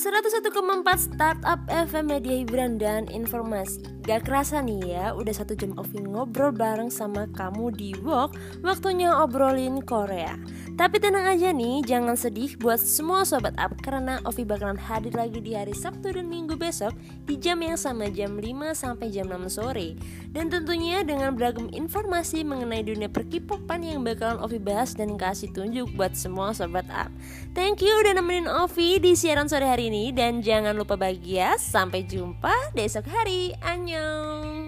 101,4 Startup FM Media Hiburan dan Informasi. Gak kerasa nih ya, udah satu jam Ovi ngobrol bareng sama kamu di Walk Waktunya obrolin Korea Tapi tenang aja nih, jangan sedih buat semua sobat up Karena Ovi bakalan hadir lagi di hari Sabtu dan Minggu besok Di jam yang sama jam 5 sampai jam 6 sore Dan tentunya dengan beragam informasi mengenai dunia perkipopan Yang bakalan Ovi bahas dan kasih tunjuk buat semua sobat up Thank you udah nemenin Ovi di siaran sore hari ini dan jangan lupa bahagia. Sampai jumpa besok hari. Annyeong.